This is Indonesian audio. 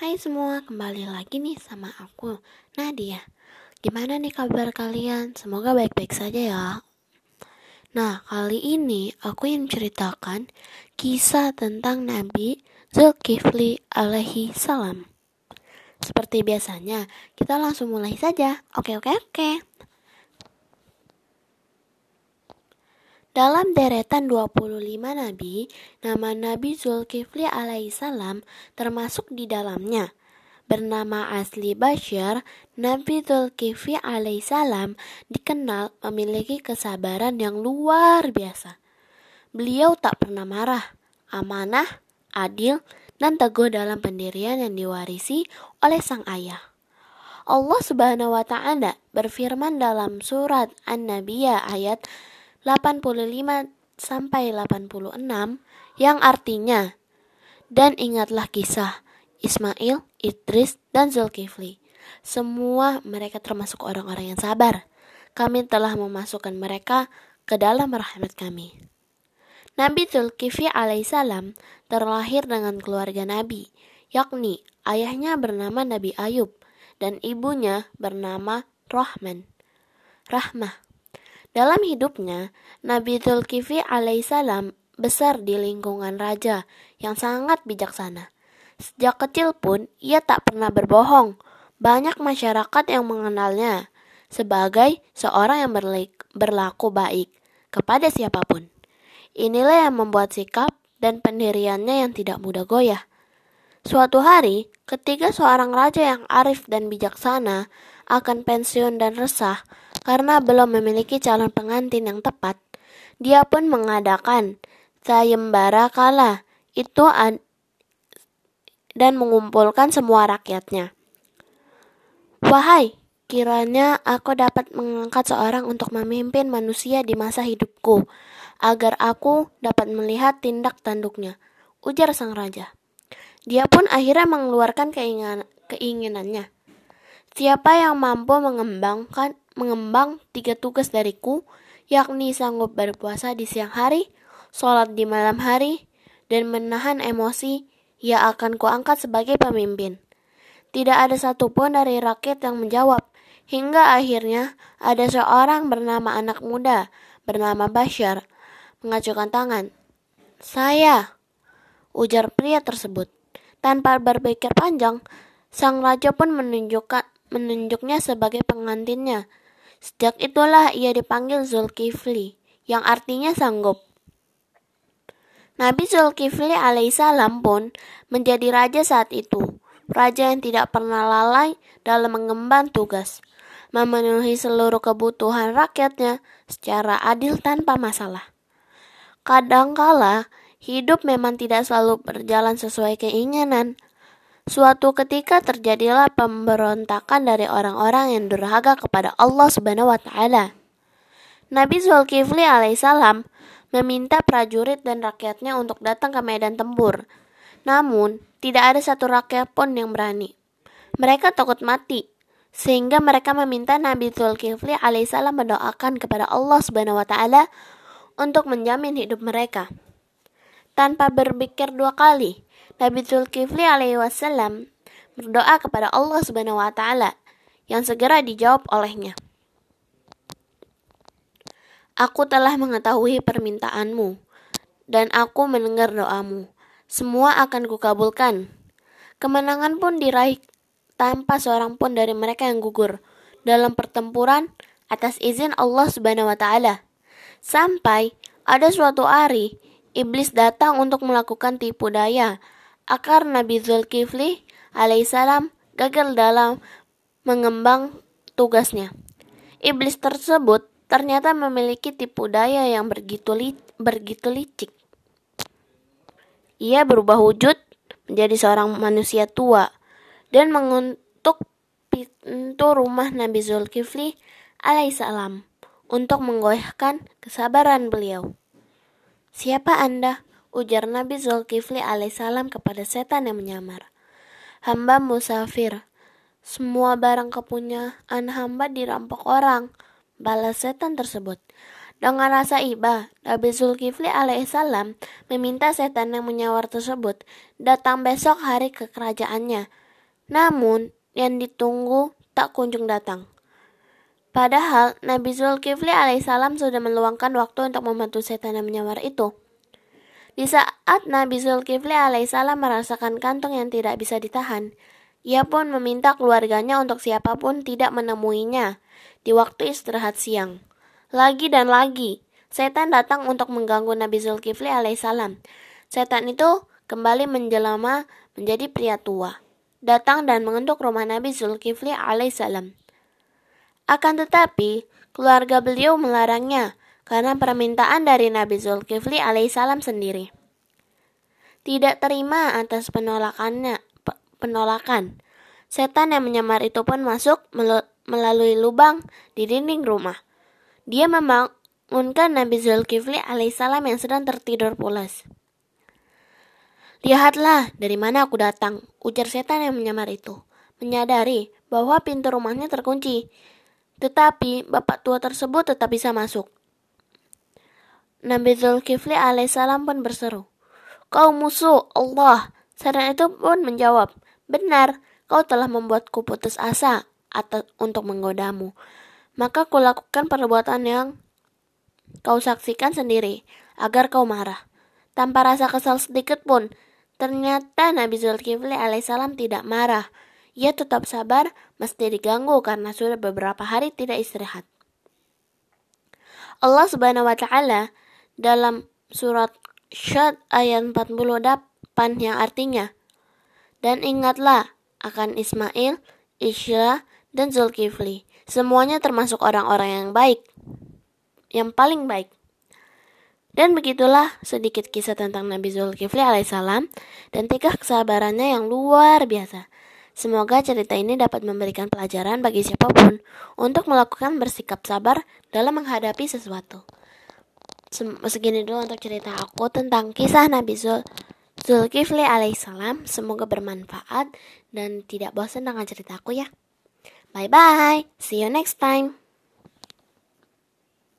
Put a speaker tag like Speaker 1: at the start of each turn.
Speaker 1: Hai semua, kembali lagi nih sama aku, Nadia. Gimana nih kabar kalian? Semoga baik-baik saja ya. Nah, kali ini aku ingin menceritakan kisah tentang Nabi Zulkifli alaihi salam. Seperti biasanya, kita langsung mulai saja. Oke, oke, oke. Dalam deretan 25 nabi, nama Nabi Zulkifli alaihissalam termasuk di dalamnya. Bernama asli Bashar, Nabi Zulkifli alaihissalam dikenal memiliki kesabaran yang luar biasa. Beliau tak pernah marah, amanah, adil, dan teguh dalam pendirian yang diwarisi oleh sang ayah. Allah Subhanahu wa taala berfirman dalam surat An-Nabiyah ayat 85 sampai 86 yang artinya dan ingatlah kisah Ismail, Idris, dan Zulkifli. Semua mereka termasuk orang-orang yang sabar. Kami telah memasukkan mereka ke dalam rahmat kami. Nabi Zulkifli alaihissalam terlahir dengan keluarga Nabi, yakni ayahnya bernama Nabi Ayub dan ibunya bernama Rahman. Rahmah. Dalam hidupnya, Nabi Zulkifli alaihissalam besar di lingkungan raja yang sangat bijaksana. Sejak kecil pun ia tak pernah berbohong. Banyak masyarakat yang mengenalnya sebagai seorang yang berlaku baik kepada siapa pun. Inilah yang membuat sikap dan pendiriannya yang tidak mudah goyah. Suatu hari, ketika seorang raja yang arif dan bijaksana akan pensiun dan resah, karena belum memiliki calon pengantin yang tepat, dia pun mengadakan sayembara kala itu dan mengumpulkan semua rakyatnya. Wahai, kiranya aku dapat mengangkat seorang untuk memimpin manusia di masa hidupku, agar aku dapat melihat tindak tanduknya, ujar sang raja. Dia pun akhirnya mengeluarkan keinginan, keinginannya. Siapa yang mampu mengembangkan mengembang tiga tugas dariku, yakni sanggup berpuasa di siang hari, sholat di malam hari, dan menahan emosi, ia akan kuangkat sebagai pemimpin. Tidak ada satupun dari rakyat yang menjawab, hingga akhirnya ada seorang bernama anak muda, bernama Bashar, mengacukan tangan. Saya, ujar pria tersebut. Tanpa berpikir panjang, sang raja pun menunjukkan menunjuknya sebagai pengantinnya. Sejak itulah ia dipanggil Zulkifli, yang artinya sanggup. Nabi Zulkifli alaihissalam pun menjadi raja saat itu. Raja yang tidak pernah lalai dalam mengemban tugas, memenuhi seluruh kebutuhan rakyatnya secara adil tanpa masalah. Kadangkala, hidup memang tidak selalu berjalan sesuai keinginan, Suatu ketika terjadilah pemberontakan dari orang-orang yang durhaka kepada Allah Subhanahu wa taala. Nabi Zulkifli alaihissalam meminta prajurit dan rakyatnya untuk datang ke medan tempur. Namun, tidak ada satu rakyat pun yang berani. Mereka takut mati, sehingga mereka meminta Nabi Zulkifli alaihissalam mendoakan kepada Allah Subhanahu wa taala untuk menjamin hidup mereka. Tanpa berpikir dua kali, Nabi Zulkifli alaihi wasallam berdoa kepada Allah Subhanahu wa taala yang segera dijawab olehnya. Aku telah mengetahui permintaanmu dan aku mendengar doamu. Semua akan kukabulkan. Kemenangan pun diraih tanpa seorang pun dari mereka yang gugur dalam pertempuran atas izin Allah Subhanahu wa taala. Sampai ada suatu hari iblis datang untuk melakukan tipu daya akar Nabi Zulkifli alaihissalam gagal dalam mengembang tugasnya. Iblis tersebut ternyata memiliki tipu daya yang begitu, li begitu licik. Ia berubah wujud menjadi seorang manusia tua dan menguntuk pintu rumah Nabi Zulkifli alaihissalam untuk menggoyahkan kesabaran beliau. Siapa Anda? ujar Nabi Zulkifli alaihissalam kepada setan yang menyamar. Hamba musafir, semua barang kepunyaan hamba dirampok orang, balas setan tersebut. Dengan rasa iba, Nabi Zulkifli alaihissalam meminta setan yang menyawar tersebut datang besok hari ke kerajaannya Namun, yang ditunggu tak kunjung datang. Padahal Nabi Zulkifli alaihissalam sudah meluangkan waktu untuk membantu setan yang menyamar itu. Di saat Nabi Zulkifli alaihissalam merasakan kantong yang tidak bisa ditahan, ia pun meminta keluarganya untuk siapa pun tidak menemuinya di waktu istirahat siang. Lagi dan lagi, setan datang untuk mengganggu Nabi Zulkifli alaihissalam. Setan itu kembali menjelma menjadi pria tua, datang dan mengentuk rumah Nabi Zulkifli alaihissalam. Akan tetapi, keluarga beliau melarangnya karena permintaan dari Nabi Zulkifli alaihissalam sendiri. Tidak terima atas penolakannya, penolakan. Setan yang menyamar itu pun masuk melalui lubang di dinding rumah. Dia membangunkan Nabi Zulkifli alaihissalam yang sedang tertidur pulas. Lihatlah dari mana aku datang, ujar setan yang menyamar itu. Menyadari bahwa pintu rumahnya terkunci. Tetapi bapak tua tersebut tetap bisa masuk. Nabi Zulkifli alaihissalam pun berseru, Kau musuh Allah. Setan itu pun menjawab, Benar, kau telah membuatku putus asa atau untuk menggodamu. Maka kulakukan perbuatan yang kau saksikan sendiri, agar kau marah. Tanpa rasa kesal sedikit pun, ternyata Nabi Zulkifli alaihissalam tidak marah. Ia tetap sabar mesti diganggu karena sudah beberapa hari tidak istirahat. Allah Subhanahu wa taala dalam surat Syad ayat 48 yang artinya Dan ingatlah akan Ismail, Isya, dan Zulkifli. Semuanya termasuk orang-orang yang baik. Yang paling baik. Dan begitulah sedikit kisah tentang Nabi Zulkifli alaihissalam dan tingkah kesabarannya yang luar biasa. Semoga cerita ini dapat memberikan pelajaran bagi siapa pun untuk melakukan bersikap sabar dalam menghadapi sesuatu. Segini dulu untuk cerita aku tentang kisah Nabi Zul Zulkifli alaihissalam. Semoga bermanfaat dan tidak bosan dengan ceritaku ya. Bye bye. See you next time.